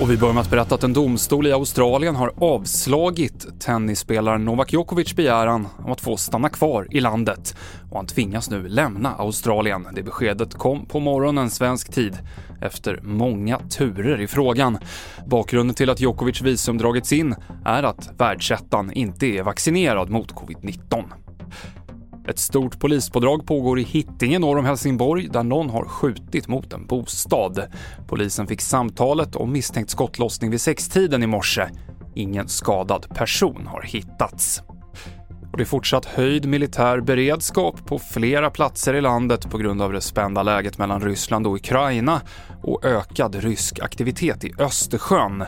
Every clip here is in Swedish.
Och vi börjar med att berätta att en domstol i Australien har avslagit tennisspelaren Novak Djokovics begäran om att få stanna kvar i landet. Och han tvingas nu lämna Australien. Det beskedet kom på morgonen svensk tid efter många turer i frågan. Bakgrunden till att Djokovics visum dragits in är att världsettan inte är vaccinerad mot covid-19. Ett stort polispådrag pågår i Hittinge norr om Helsingborg där någon har skjutit mot en bostad. Polisen fick samtalet om misstänkt skottlossning vid sextiden i morse. Ingen skadad person har hittats. Och det är fortsatt höjd militär beredskap på flera platser i landet på grund av det spända läget mellan Ryssland och Ukraina och ökad rysk aktivitet i Östersjön.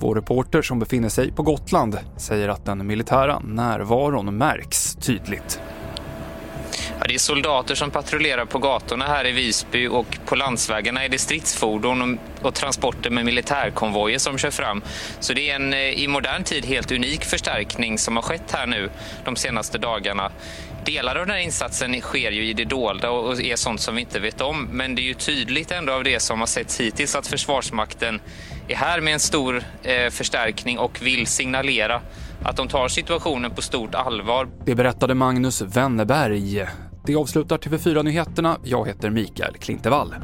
Vår reporter som befinner sig på Gotland säger att den militära närvaron märks tydligt. Ja, det är soldater som patrullerar på gatorna här i Visby och på landsvägarna är det stridsfordon och, och transporter med militärkonvojer som kör fram. Så det är en eh, i modern tid helt unik förstärkning som har skett här nu de senaste dagarna. Delar av den här insatsen sker ju i det dolda och är sånt som vi inte vet om. Men det är ju tydligt ändå av det som har setts hittills att Försvarsmakten är här med en stor eh, förstärkning och vill signalera att de tar situationen på stort allvar. Det berättade Magnus Wennerberg. Det avslutar TV4-nyheterna. Jag heter Mikael Klintevall.